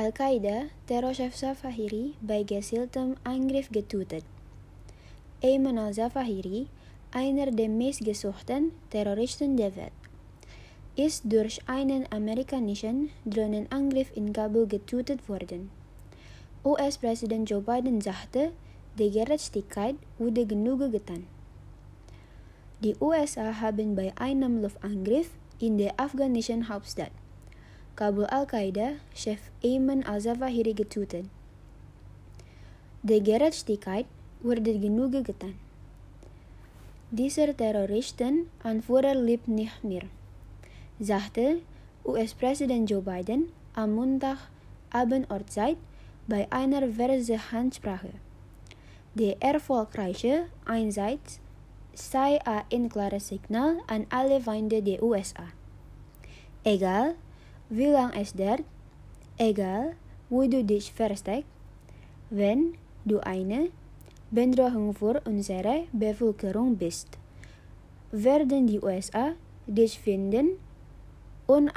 Al-Qaida, Terrorchef Zawahiri bei gezieltem Angriff getötet. Ayman al-Zawahiri, einer der meistgesuchten Terroristen der Welt, ist durch einen amerikanischen Drohnenangriff in Kabul getötet worden. US-Präsident Joe Biden sagte, die Gerechtigkeit wurde genug getan. Die USA haben bei einem Luftangriff in der afghanischen Hauptstadt Kabul Al-Qaida-Chef Ayman al-Zawahiri getötet. Die Gerechtigkeit wurde genug getan. Dieser Terroristen-Anführer lebt nicht mehr, sagte US-Präsident Joe Biden am Montagabend Ortszeit bei einer Fernsehhansprache. Der erfolgreiche Einsatz sei ein klares Signal an alle Feinde der USA. Egal, wie lang es dauert, egal, wo du dich versteckst, wenn du eine Bedrohung für unsere Bevölkerung bist, werden die USA dich finden und.